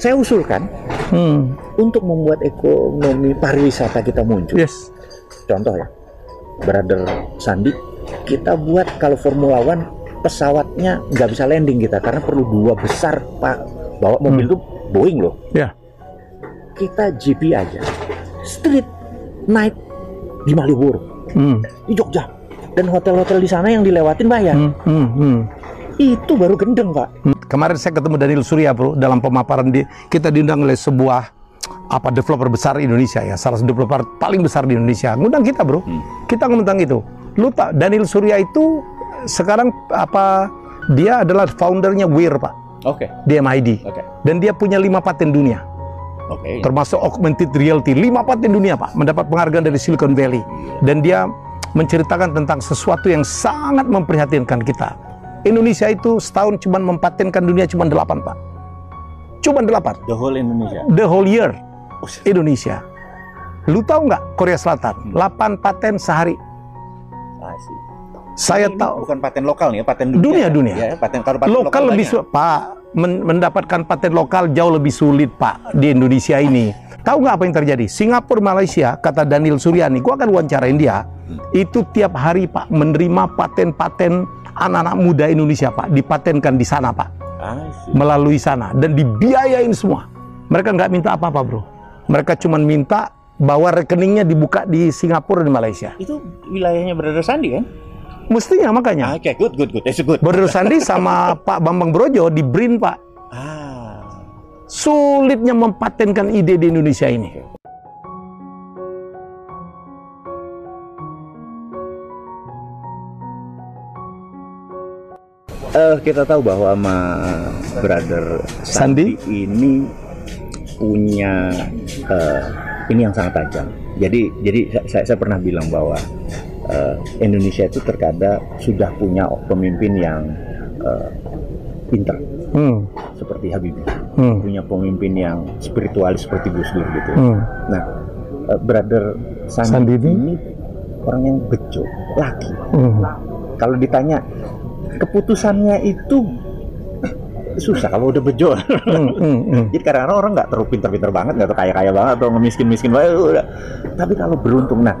Saya usulkan Hmm. untuk membuat ekonomi pariwisata kita muncul. Yes. Contoh ya, Brother Sandi, kita buat kalau Formula One pesawatnya nggak bisa landing kita karena perlu dua besar pak bawa mobil itu Boeing loh. Ya. Kita GP aja, street night di Malioboro, Hmm. di Jogja, dan hotel-hotel di sana yang dilewatin bayar. Hmm. Hmm. Hmm. Itu baru gendeng pak. Kemarin saya ketemu Daniel Surya bro dalam pemaparan di kita diundang oleh sebuah apa developer besar Indonesia ya salah satu developer paling besar di Indonesia. Ngundang kita bro. Kita ngomong tentang itu. Lu tak Daniel Surya itu sekarang apa dia adalah foundernya Weir pak. Oke, di MID oke, dan dia punya lima paten dunia. Oke. termasuk augmented reality. Lima paten dunia pak. Mendapat penghargaan dari Silicon Valley. Dan dia menceritakan tentang sesuatu yang sangat memprihatinkan kita Indonesia itu setahun cuma mempatenkan dunia cuma delapan pak cuma delapan The whole Indonesia. the whole year Indonesia lu tahu nggak Korea Selatan 8 paten sehari see. saya tahu bukan paten lokal nih, ya, paten Dunia, dunia. dunia. Ya, paten kalau paten lokal lebih banyak. su- Pak men- mendapatkan paten lokal jauh lebih sulit Pak di Indonesia ini. Tahu nggak apa yang terjadi? Singapura, Malaysia, kata Daniel Suryani, gua akan wawancarain dia. Itu tiap hari Pak menerima paten-paten anak-anak muda Indonesia Pak, dipatenkan di sana Pak, see. melalui sana dan dibiayain semua. Mereka nggak minta apa-apa bro. Mereka cuma minta bahwa rekeningnya dibuka di Singapura dan Malaysia. Itu wilayahnya Brother Sandi kan? Mestinya makanya. Oke, good, good, good. It's good. Brother Sandi sama Pak Bambang Brojo di BRIN Pak. Ah, sulitnya mempatenkan ide di Indonesia ini. Eh, kita tahu bahwa sama Brother Sandi, Sandi? ini punya eh, ini yang sangat tajam. Jadi, jadi sa- saya, saya pernah bilang bahwa eh, Indonesia itu terkadang sudah punya pemimpin yang eh, pinter Hmm, seperti Habibie, hmm, punya pemimpin yang spiritualis seperti Gus Dur gitu. hmm. Nah, eh, Brother Sandi, Sandi ini? ini orang yang bejo, laki. hmm. Kalau ditanya keputusannya itu susah kalau udah bejo. Hmm, hmm, hmm. Jadi kadang-kadang orang nggak terlalu pinter-pinter banget, nggak terlalu kaya-kaya banget atau ngemiskin-miskin banget. Udah. Tapi kalau beruntung, nah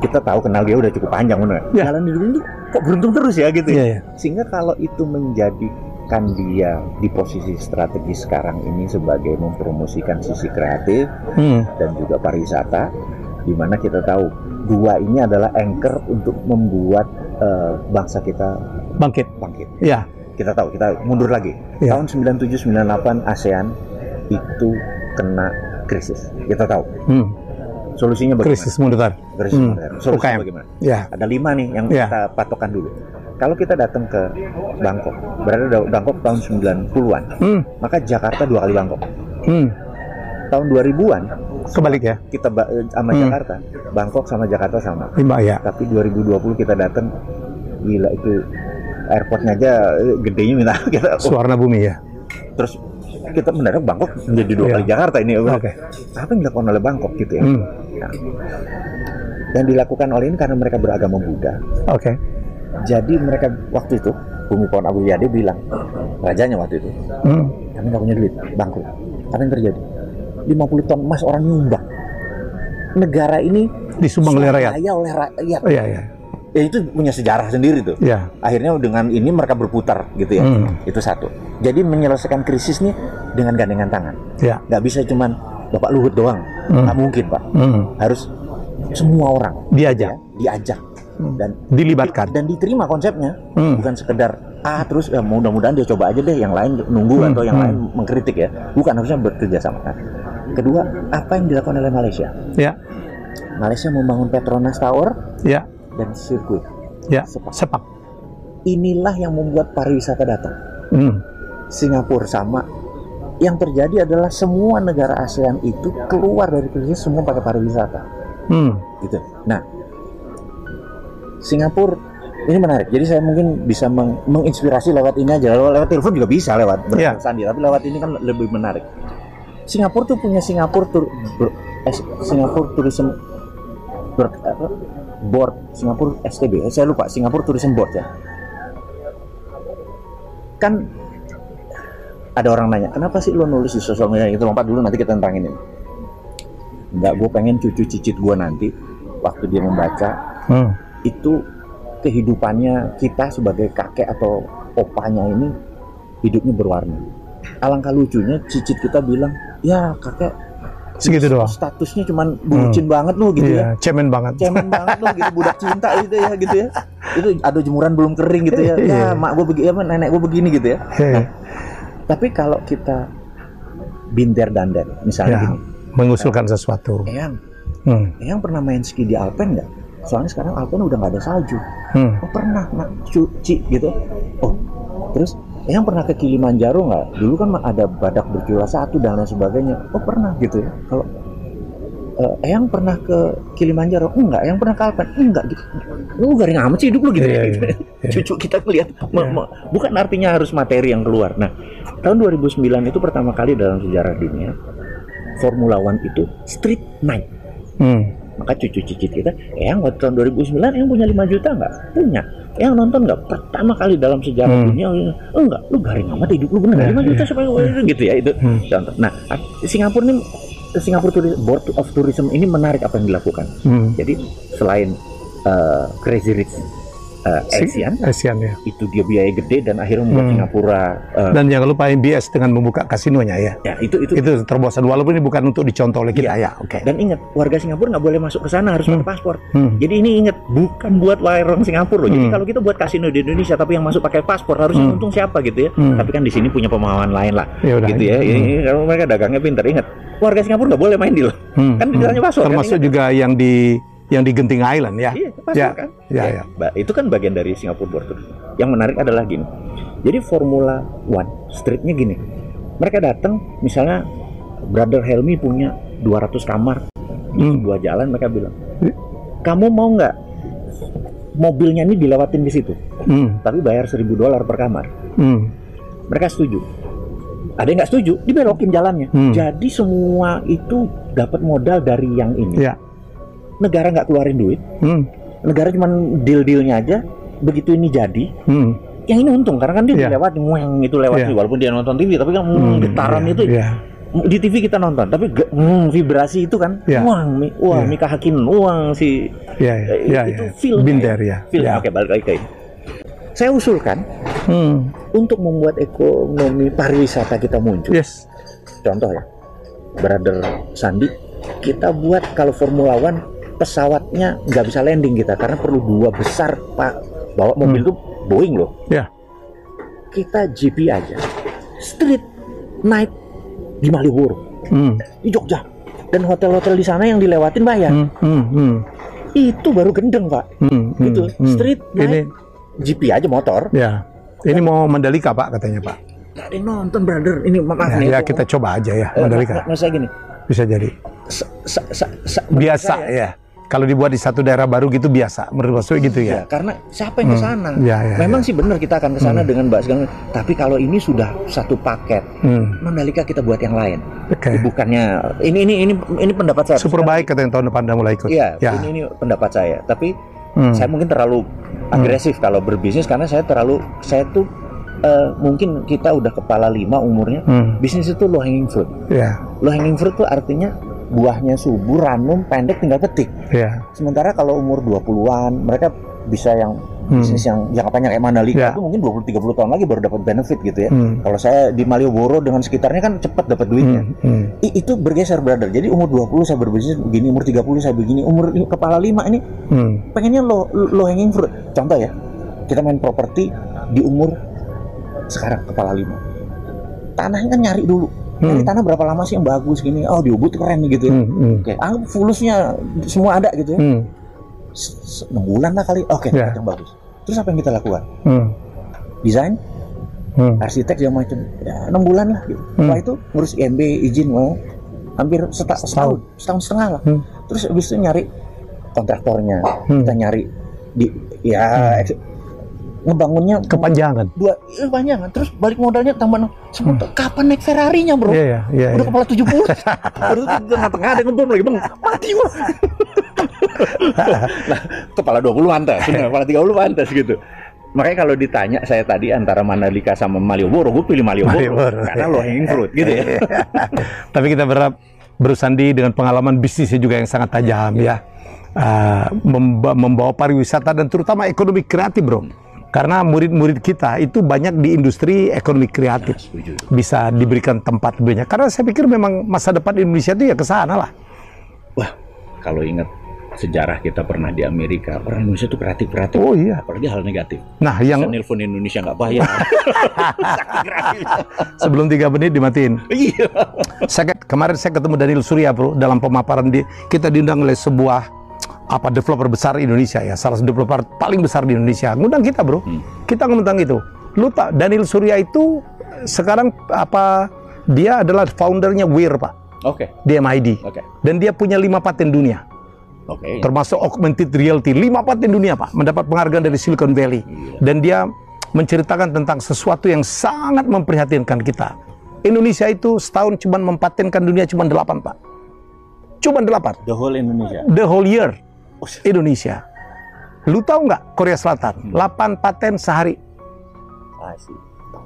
kita tahu kenal dia udah cukup panjang, bener. Ya. Jalan hidup itu kok beruntung terus ya gitu. Ya. iya. Sehingga kalau itu menjadikan dia di posisi strategis sekarang ini sebagai mempromosikan sisi kreatif Hmm, dan juga pariwisata, di mana kita tahu dua ini adalah anchor untuk membuat eh, bangsa kita bangkit. bangkit. Ya, Kita tahu, kita mundur lagi. Ya. Tahun 97-98 ASEAN itu kena krisis. Kita tahu. hmm. Solusinya bagaimana? krisis moneter. Krisis Hmm. moneter. Solusinya UKM. bagaimana? Ya, Ada lima nih yang Ya. kita patokan dulu. Kalau kita datang ke Bangkok, berada di Bangkok tahun 90-an, hmm, maka Jakarta dua kali Bangkok. hmm. Tahun 2000-an Kebalik ya, kita eh, sama Hmm. Jakarta, Bangkok sama Jakarta sama. lima ya. Tapi 2020 kita datang, gila itu airportnya aja eh, gedenya minta kita. oh, Suarna bumi ya. terus kita mendadak Bangkok menjadi dua Iya. kali Jakarta ini. Oke. Apa yang dilakukan oleh Bangkok gitu ya? Hmm. Nah, yang dilakukan oleh ini karena mereka beragama Buddha. Oke. Jadi mereka waktu itu Bumi Pohon Abu Yade bilang rajanya waktu itu Hmm. kami nggak punya duit bangkrut. Apa yang terjadi? 50 ton emas orang nyumbang. Negara ini Disumbang oleh rakyat. Oleh rakyat. Oh, iya, iya. Ya itu punya sejarah sendiri tuh. Ya. Akhirnya dengan ini mereka berputar gitu ya. Hmm. Itu satu. Jadi menyelesaikan krisis nih dengan gandengan tangan. Ya. Nggak bisa cuman Bapak Luhut doang. Hmm. Nggak mungkin Pak. Hmm. Harus semua orang Diajak, ya, diajak Hmm. dan dilibatkan. dan diterima konsepnya. Hmm. Bukan sekedar ah terus ya, mudah-mudahan dia coba aja deh yang lain nunggu Hmm. atau yang Hmm. lain mengkritik ya. Bukan harusnya bekerja sama. Nah, kedua, apa yang dilakukan oleh Malaysia? Ya, Malaysia membangun Petronas Tower ya, dan sirkuit. ya. Sepak. Sepak. Inilah yang membuat pariwisata datang. Hmm. Singapura sama. Yang terjadi adalah semua negara ASEAN itu keluar dari krisis semua pakai pariwisata, Hmm. gitu. Nah, Singapura ini menarik. Jadi saya mungkin bisa meng- menginspirasi lewat ini aja. Lewat, lewat telepon juga bisa lewat Iya. Sandi, tapi lewat ini kan lebih menarik. Singapura tuh punya Singapura tur, ber- eh, Singapura Tourism ber- apa, Board Singapura STB. Eh, saya lupa Singapura Tourism Board ya. Kan ada orang nanya, kenapa sih lo nulis di sosial media itu lompat dulu nanti kita tentangin ini. Enggak, gue pengen cucu cicit gue nanti waktu dia membaca Hmm. itu kehidupannya kita sebagai kakek atau opanya ini hidupnya berwarna. Alangkah lucunya cicit kita bilang, ya kakek Segitu doang. statusnya cuman bucin banget lo gitu ya Iya, cemen banget. cemen banget loh gitu budak cinta gitu ya gitu ya itu ada jemuran belum kering gitu ya ya Iya. mak gue begini apa nenek gue begini gitu ya Iya. tapi kalau kita binter dandan misalnya Ya, gini mengusulkan sesuatu. Eyang Hmm. Eyang pernah main ski di Alpen nggak soalnya sekarang Alpen udah nggak ada salju Hmm. oh pernah nak cuci gitu oh terus Eyang pernah ke Kilimanjaro nggak? Dulu kan ada badak berjula satu dan lain sebagainya. Oh pernah gitu ya? Kalau eh, Eyang pernah ke Kilimanjaro? Enggak. Eyang pernah ke Alpen? Enggak gitu. Lu garing amat sih hidup lu gitu Iya, ya. Iya, iya. cucu kita ngeliat me- me- bukan artinya harus materi yang keluar. Nah tahun 2009 itu pertama kali dalam sejarah dunia Formula One itu street night. Hmm. Maka cucu cicit kita yang waktu tahun 2009 yang punya 5 juta nggak punya yang nonton nggak pertama kali dalam sejarah Hmm. dunia enggak lu garing amat hidup lu bener Ya, 5 juta ya. supaya gitu ya itu Hmm. contoh nah Singapura ini Singapura Tourism, Board of Tourism ini menarik apa yang dilakukan Hmm. jadi selain uh, Crazy Rich uh, Si- Asian Asian ya. itu dia biaya gede dan akhirnya membuat Hmm. Singapura uh, Dan jangan lupa MBS dengan membuka kasinonya ya. ya itu itu Itu terobosan walaupun ini bukan untuk dicontoh oleh kita ya. Oke. dan ingat warga Singapura nggak boleh masuk ke sana harus Hmm. pakai paspor Hmm. Jadi ini ingat bukan buat orang Singapura loh. Jadi Hmm. kalau kita buat kasino di Indonesia tapi yang masuk pakai paspor harusnya Hmm. untung siapa gitu ya. Hmm. Tapi kan di sini punya pemahaman lain lah. Ya udah. Gitu ya. Hmm. Ini kalau mereka dagangnya pinter ingat. Warga Singapura nggak boleh main di lo. Hmm. Kan dalamnya paspor, kan? Termasuk Ingat. juga yang di yang di Genting Island ya. Iya, paspor Ya, kan. ya, ya. Ba- Itu kan bagian dari Singapura Board Tourism. Yang menarik adalah gini. Jadi Formula One streetnya gini. Mereka datang misalnya Brother Helmi punya 200 kamar di Hmm. sebuah jalan mereka bilang, kamu mau nggak mobilnya ini dilewatin di situ? Hmm. tapi bayar 1000 dolar per kamar. Hmm. Mereka setuju. Ada yang nggak setuju, dibelokin jalannya. Hmm. Jadi semua itu dapat modal dari yang ini. Ya. Negara nggak keluarin duit, Hmm. negara cuma deal-dealnya aja. Begitu ini jadi, Hmm. yang ini untung karena kan dia Iya. dilewatin, weng itu lewat sih. walaupun dia nonton TV, tapi kan hmm, Hmm. getaran Iya, itu Iya. di TV kita nonton, tapi hmm, vibrasi itu kan, Iya. wang, mi- wah, Iya. Mika Hakim, wang si iya. Eh, Iya, itu iya. feel Binder ya. film. Ya. Oke, balik lagi ke ini. Saya usulkan Hmm. untuk membuat ekonomi pariwisata kita muncul. Yes. Contoh ya, Brother Sandi, kita buat kalau Formula One pesawatnya nggak bisa landing kita karena perlu dua besar pak bawa mobil Hmm. itu Boeing loh. Ya. Kita GP aja, street night di Malioboro, Hmm. di Jogja, dan hotel-hotel di sana yang dilewatin bayar. Hmm. Hmm. Hmm. Itu baru gendeng pak. Hmm. Gitu, Hmm. street Ini night GP aja motor. ya. Ini mau Mandalika Pak katanya Pak. Ada yang nonton brother. Ini maaf Ya, nih. ya kita coba aja ya Eh, Mandalika. maksudnya gini, Bisa jadi. sa- sa- sa- Biasa saya- ya. Kalau dibuat di satu daerah baru gitu biasa. Menurut Mas Wi gitu Ya, ya. karena siapa yang ke Hmm. sana? Ya, ya, Memang ya. sih benar kita akan ke sana Hmm. dengan Mbak segala Tapi kalau ini sudah satu paket, Hmm. Mandalika kita buat yang lain. Oke. Bukannya ini ini ini ini pendapat saya. Super baik kata yang tahun depan udah mulai ikut. Iya, Ya. ini ini pendapat saya. Tapi Hmm. saya mungkin terlalu agresif kalau berbisnis karena saya terlalu saya tuh eh, mungkin kita udah kepala lima umurnya. Hmm. Bisnis itu low hanging fruit. Ya. Low hanging fruit tuh artinya buahnya subur, ranum, pendek tinggal petik. Ya. Sementara kalau umur 20-an mereka bisa yang Hmm. bisnis yang jangka panjang kayak Mandalika Ya. itu mungkin 20 30 tahun lagi baru dapat benefit gitu ya. Hmm. Kalau saya di Malioboro dengan sekitarnya kan cepat dapat duitnya. Hmm. Hmm. I- itu bergeser brother. Jadi umur 20 saya berbisnis begini, umur 30 saya begini, umur kepala 5 ini Hmm. pengennya lo lo hanging fruit. Contoh ya. Kita main properti di umur sekarang kepala 5. Tanahnya kan nyari dulu. Nyari Hmm. tanah berapa lama sih yang bagus gini? Oh, di Ubud keren gitu ya. Hmm. Hmm. Oke, anggap fulusnya semua ada gitu ya. Hmm. Enam bulan lah kali. Oke, Ya. yang bagus. Terus apa yang kita lakukan? Hmm. Desain, Hmm. arsitek segala macam. Ya, enam bulan lah. Gitu. Setelah itu ngurus IMB, izin, mau hampir seta- setahun, setahun setengah lah. Hmm. Terus habis itu nyari kontraktornya, Hmm. kita nyari di ya eks- ngebangunnya Kepanjangan. dua eh, panjangan. Terus balik modalnya tambah enam. Semua kapan naik Ferrari-nya, Bro? Iya, iya, iya. Udah iya. kepala 70 Baru di tengah-tengah ada ngebom lagi Bang mati gua Nah kepala 20 pantas Kepala 30 pantas gitu makanya kalau ditanya saya tadi antara Mandalika sama Malioboro, gue pilih Malioboro, Malioboro. karena low hanging fruit gitu ya. Tapi kita berharap bersandi dengan pengalaman bisnisnya juga yang sangat tajam ya. Uh, memba- membawa pariwisata dan terutama ekonomi kreatif bro. Karena murid-murid kita itu banyak di industri ekonomi kreatif. Setuju. Bisa diberikan tempat banyak. Karena saya pikir memang masa depan Indonesia itu ya ke sana lah. Wah, kalau ingat sejarah kita pernah di Amerika, orang Indonesia tuh kreatif-kreatif. Oh iya. Apalagi hal negatif. Nah Bisa yang nelpon Indonesia nggak bayar. Kreatifnya. sebelum tiga menit dimatiin. Iya. Saya kemarin saya ketemu Daniel Surya bro dalam pemaparan di kita diundang oleh sebuah apa developer besar Indonesia ya salah satu developer paling besar di Indonesia. Ngundang kita bro. Hmm. kita ngundang itu. Lu tak Daniel Surya itu sekarang apa dia adalah foundernya Weir pak. Oke, di MID oke, dan dia punya lima paten dunia. Oke. termasuk augmented reality. Lima paten dunia pak. Mendapat penghargaan dari Silicon Valley. Gila. dan dia menceritakan tentang sesuatu yang sangat memprihatinkan kita. Indonesia itu setahun cuma mempatenkan dunia cuma delapan pak. Cuma delapan. The whole Indonesia. the whole year Indonesia lu tahu nggak Korea Selatan 8 paten sehari see.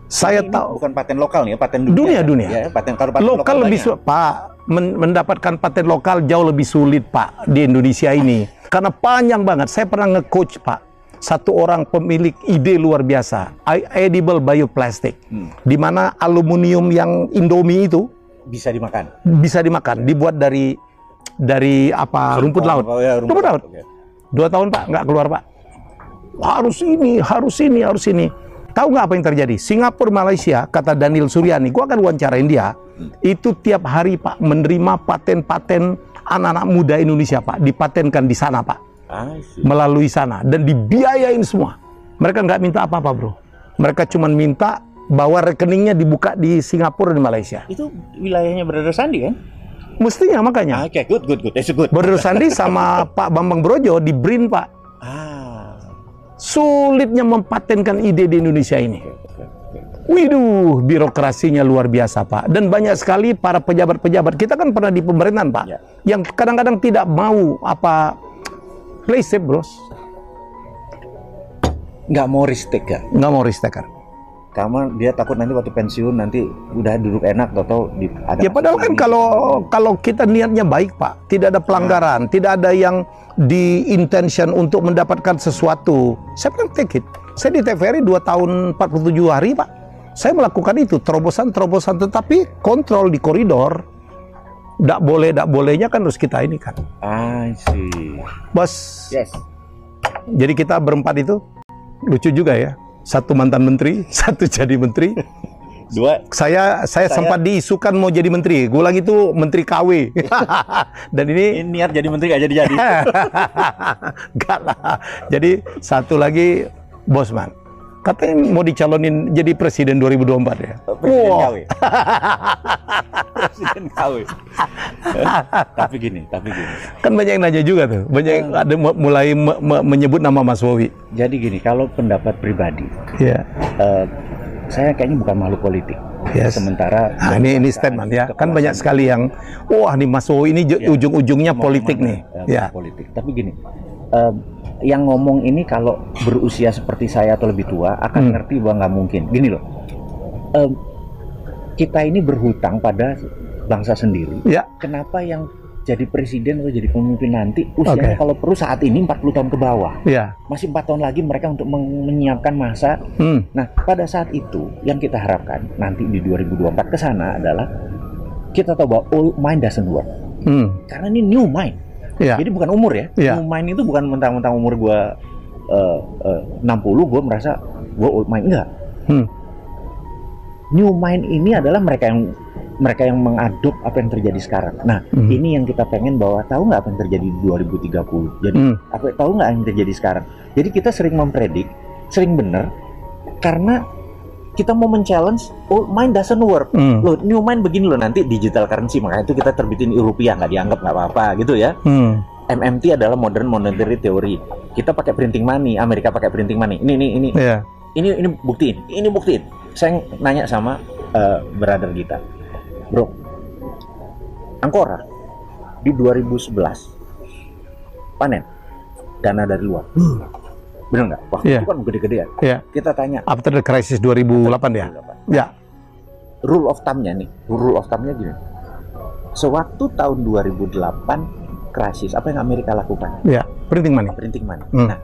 saya Ini tahu bukan paten lokal nih, ya, paten dunia. Dunia, ya? dunia. Ya, paten kalau paten lokal lebih banyak. su- Pak men- mendapatkan paten lokal jauh lebih sulit Pak di Indonesia ini karena panjang banget saya pernah nge-coach Pak satu orang pemilik ide luar biasa edible bioplastic Hmm. di mana aluminium yang Indomie itu bisa dimakan. bisa dimakan dibuat dari dari apa? Rumput laut. Oh, ya, rumput, rumput laut. Oke. dua tahun Pak nggak keluar Pak. Harus ini harus ini harus ini. Tahu nggak apa yang terjadi? Singapura Malaysia kata Daniel Suryani gua akan wawancarain dia itu tiap hari Pak menerima paten-paten anak-anak muda Indonesia Pak dipatenkan di sana Pak. Melalui sana. Dan dibiayain semua. Mereka nggak minta apa-apa bro. Mereka cuma minta bahwa rekeningnya dibuka di Singapura dan Malaysia. Itu wilayahnya Brother Sandi kan? Mestinya makanya Ah, Oke, good, good, good. That's good. Brother Sandi sama Pak Bambang Brojo di BRIN Pak Ah. sulitnya mempatenkan ide di Indonesia ini. Oke, oke, oke. Widuh, birokrasinya luar biasa Pak. Dan banyak sekali para pejabat-pejabat kita kan pernah di pemerintahan Pak, Ya. yang kadang-kadang tidak mau apa play safe bros, Nggak mau risk taker. nggak mau risk taker. Karena dia takut nanti waktu pensiun nanti udah duduk enak atau di ada Ya padahal kan ini. kalau kalau kita niatnya baik Pak, tidak ada pelanggaran, tidak ada yang di intention untuk mendapatkan sesuatu. Saya bilang take it. Saya di TVRI 2 tahun 47 hari Pak. Saya melakukan itu terobosan-terobosan tetapi kontrol di koridor. Tidak boleh, tidak bolehnya kan harus kita ini kan. I see. Bos, Yes. jadi kita berempat itu lucu juga ya. Satu mantan menteri, satu jadi menteri. Dua Saya saya, Saya- sempat diisukan mau jadi menteri. Gue bilang itu menteri KW. Dan ini ini niat jadi menteri gak jadi-jadi. Enggak lah. Jadi satu lagi Bosman. Katanya mau dicalonin jadi presiden 2024 ya. Presiden Wah. KW. Presiden KW. tapi gini, tapi gini. Kan banyak yang nanya juga tuh. Banyak yang ada mu- mulai me- me- menyebut nama Mas Wowi. Jadi gini, kalau pendapat pribadi, Ya. eh, saya kayaknya bukan makhluk politik. Yes. Sementara Nah, ini ini statement ya. Kan banyak sekali yang wah nih Mas Wowi ini Ya. ujung-ujungnya politik nih. Ya. politik. Tapi gini, eh, yang ngomong ini kalau berusia seperti saya atau lebih tua akan Hmm. ngerti bahwa nggak mungkin. Gini loh, eh, kita ini berhutang pada bangsa sendiri. Ya. Kenapa yang jadi presiden atau jadi pemimpin nanti usianya Oke. kalau perlu saat ini 40 tahun ke bawah. Ya. Masih empat tahun lagi mereka untuk menyiapkan masa Hmm. Nah, pada saat itu yang kita harapkan nanti di 2024 ke sana adalah kita tahu bahwa old mind doesn't work. Hmm. Karena ini new mind. Ya. Jadi bukan umur ya. New mind itu bukan mentang-mentang umur gua eh, eh, 60 gua merasa old mind enggak. Hmm. New mind ini adalah mereka yang mereka yang mengadop apa yang terjadi sekarang. Nah, Hmm. ini yang kita pengen bahwa tahu nggak apa yang terjadi di 2030. Jadi Hmm. apa tahu nggak yang terjadi sekarang? Jadi kita sering mempredik, sering benar karena kita mau men-challenge old mind doesn't work. Hmm. Loh, new mind begini loh nanti digital currency makanya itu kita terbitin rupiah nggak dianggap nggak apa-apa gitu ya. Hmm. MMT adalah modern monetary theory. Kita pakai printing money, Amerika pakai printing money. Ini ini ini Ya. ini ini buktiin, ini buktiin. Saya nanya sama eh, brother kita, bro, Angkora di 2011 panen dana dari luar, Benar nggak? Waktu Iya. itu kan gede-gedean. Iya. Kita tanya, After the crisis 2008 ya. Ya. rule of thumb-nya nih, rule of thumb-nya gini. Sewaktu tahun 2008 krisis, apa yang Amerika lakukan? Ya. Printing money. Printing money. Hmm. Nah,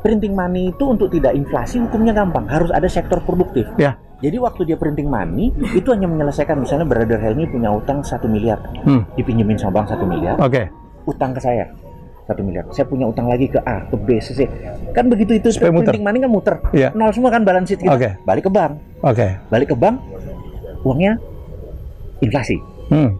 printing money itu untuk tidak inflasi hukumnya gampang, harus ada sektor produktif. Ya. Jadi waktu dia printing money itu hanya menyelesaikan misalnya Brother Helmi punya utang satu miliar, Hmm. dipinjemin sama bank satu miliar, Oke. utang ke saya satu miliar. Saya punya utang lagi ke A, ke B, ke C. Kan begitu itu Supaya muter. printing money kan muter. Iya. Nol semua kan balance sheet kita. Oke. Balik ke bank, Oke. balik ke bank, uangnya inflasi. Hmm.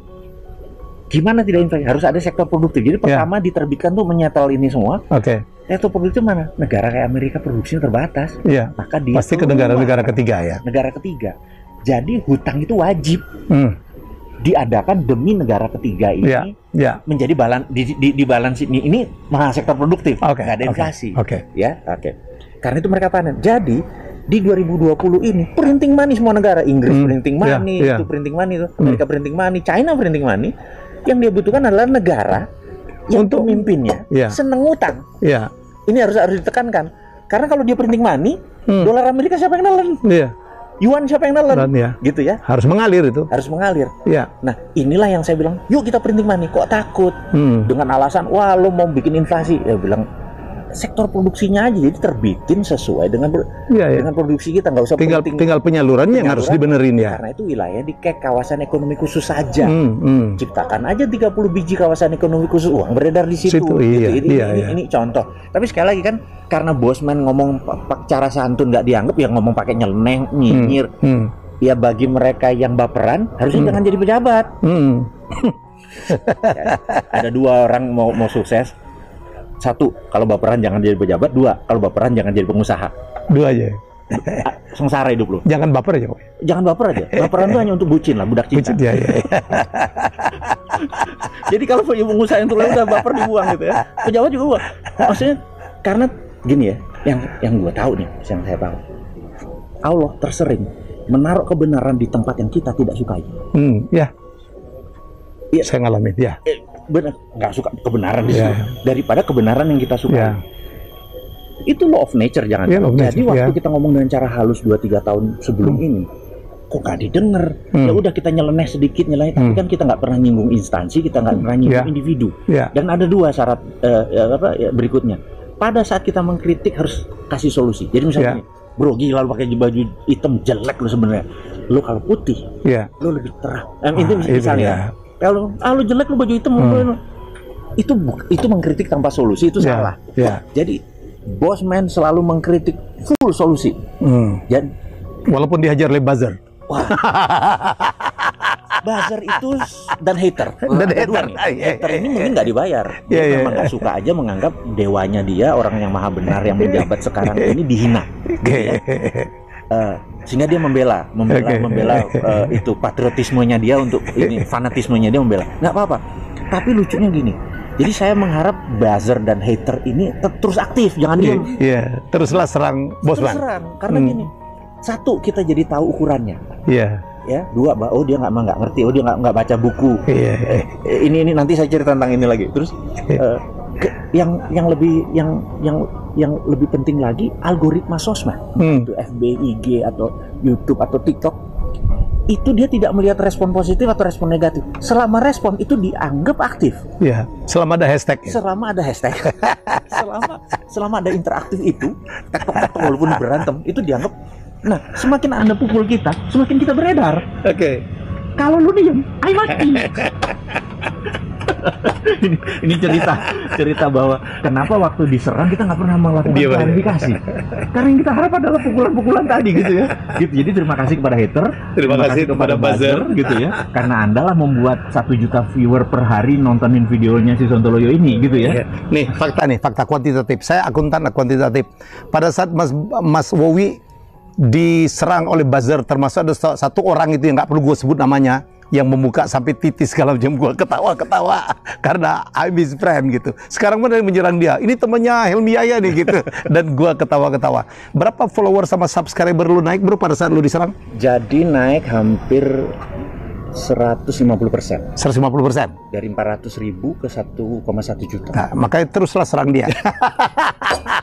Gimana tidak inflasi? Harus ada sektor produktif. Jadi pertama diterbitkan tuh menyetel ini semua. Oke. Sektor produktif mana? Negara kayak Amerika produksinya terbatas. Iya. Maka dia Pasti ke negara-negara ketiga ya. negara ketiga. Jadi hutang itu wajib Hmm. Diadakan demi negara ketiga ini Iya. Ya. menjadi balan di, di, di balance ini ini mahal sektor produktif Oke. nggak ada inflasi Oke. ya oke karena itu mereka panen jadi di 2020 ini printing money semua negara Inggris Hmm, printing iya, money iya. itu printing money itu Amerika printing money China printing money yang dia butuhkan adalah negara yang Untuk- pemimpinnya Iya. seneng utang Iya. ini harus harus ditekankan karena kalau dia printing money Hmm. dolar Amerika siapa yang nelen Iya. Yuan siapa yang nelen Dan ya gitu ya harus mengalir itu. harus mengalir Iya. nah inilah yang saya bilang yuk kita printing money kok takut Hmm. dengan alasan wah lo mau bikin inflasi ya bilang sektor produksinya aja jadi terbitin sesuai dengan Iya, iya. dengan produksi kita nggak usah Tinggal printing tinggal penyalurannya yang harus dibenerin ya. karena itu wilayah di kek kawasan ekonomi khusus saja Hmm, hmm. ciptakan aja 30 biji kawasan ekonomi khusus uang beredar di situ, Situ, iya, ini, iya, ini, iya. ini contoh tapi sekali lagi kan karena bosman ngomong cara santun nggak dianggap ya ngomong pakai nyeleneh nyinyir Hmm. ya bagi mereka yang baperan harusnya Hmm. jangan jadi pejabat Hmm. ada dua orang mau mau sukses satu kalau baperan jangan jadi pejabat. Dua kalau baperan jangan jadi pengusaha. Dua aja. Ah, sengsara hidup lu. Jangan baper aja. Jangan baper aja. Baperan tuh hanya untuk bucin lah budak cinta. Bucin, ya, ya, ya. jadi kalau punya pengusaha yang terlalu udah baper dibuang gitu ya. Pejabat juga buang. Maksudnya karena gini ya yang yang gue tahu nih yang saya tahu. Allah tersering menaruh kebenaran di tempat yang kita tidak sukai. Hmm, ya. Iya. Saya ngalamin, ya. eh, benar nggak suka kebenaran di Iya. situ daripada kebenaran yang kita sukai Ya. itu law of nature jangan Iya, law of jadi nature, waktu ya. kita ngomong dengan cara halus 2-3 tahun sebelum Hmm. ini kok gak didengar Hmm. ya udah kita nyeleneh sedikit nyeleneh tapi Hmm. kan kita nggak pernah nyinggung instansi kita nggak pernah nyinggung Ya. individu Ya. dan ada dua syarat ya, apa ya, berikutnya pada saat kita mengkritik harus kasih solusi jadi misalnya Ya. gini, bro gila lu pakai baju hitam jelek lu sebenarnya lu kalau putih Ya. lu lebih terang Ah, itu itu misalnya kalau ah lu jelek lu baju hitam Hmm. lu- itu itu mengkritik tanpa solusi itu Ya. salah Ya. jadi bosman selalu mengkritik full solusi. Hmm. Dan Walaupun dihajar oleh buzzer. buzzer itu dan hater. Dan hater. Iya, Hater iya, ini mungkin nggak dibayar. Dia Iya, iya, memang nggak suka aja menganggap dewanya dia orang yang maha benar yang menjabat sekarang ini dihina. Gitu ya. Eh, sehingga dia membela, membela, Oke. membela eh, itu patriotismenya dia untuk ini fanatismenya dia membela. Nggak apa-apa. Tapi lucunya gini. Jadi saya mengharap buzzer dan hater ini terus aktif, jangan Iya, diem. Iya. Teruslah serang Terus Bosman. serang. Karena Hmm. gini, satu kita jadi tahu ukurannya. Iya. ya dua oh dia nggak nggak ngerti oh dia nggak nggak baca buku Iya. Eh, ini ini nanti saya cerita tentang ini lagi terus Iya. eh, ke- yang yang lebih yang yang yang lebih penting lagi algoritma sosmed Hmm. itu FB IG atau YouTube atau TikTok itu dia tidak melihat respon positif atau respon negatif selama respon itu dianggap aktif Iya. Selama ada hashtag. ya. selama ada hashtag selama selama ada interaktif itu tektok walaupun berantem itu dianggap nah semakin anda pukul kita semakin kita beredar Oke. kalau lu diem, ayo mati. ini, ini cerita cerita bahwa kenapa waktu diserang kita nggak pernah melakukan aja. klarifikasi karena yang kita harap adalah pukulan-pukulan tadi gitu ya gitu jadi terima kasih kepada hater Terima kasih kepada buzzer. gitu ya karena anda lah membuat satu juta viewer per hari nontonin videonya si Sontoloyo ini gitu ya Iya. Nih fakta nih, fakta kuantitatif. Saya akuntan kuantitatif. Pada saat Mas Mas Wowi diserang oleh buzzer, termasuk ada sa- satu orang itu yang nggak perlu gue sebut namanya, yang membuka sampai titis segala macam gue ketawa-ketawa karena I'm his friend gitu. Sekarang mana yang menyerang dia? Ini temannya Helmi Yahya nih gitu. Dan gue ketawa-ketawa. Berapa follower sama subscriber lu naik bro pada saat lu diserang? jadi naik hampir 150 persen 150 persen. dari 400 ribu ke 1,1 juta Nah, makanya teruslah serang dia.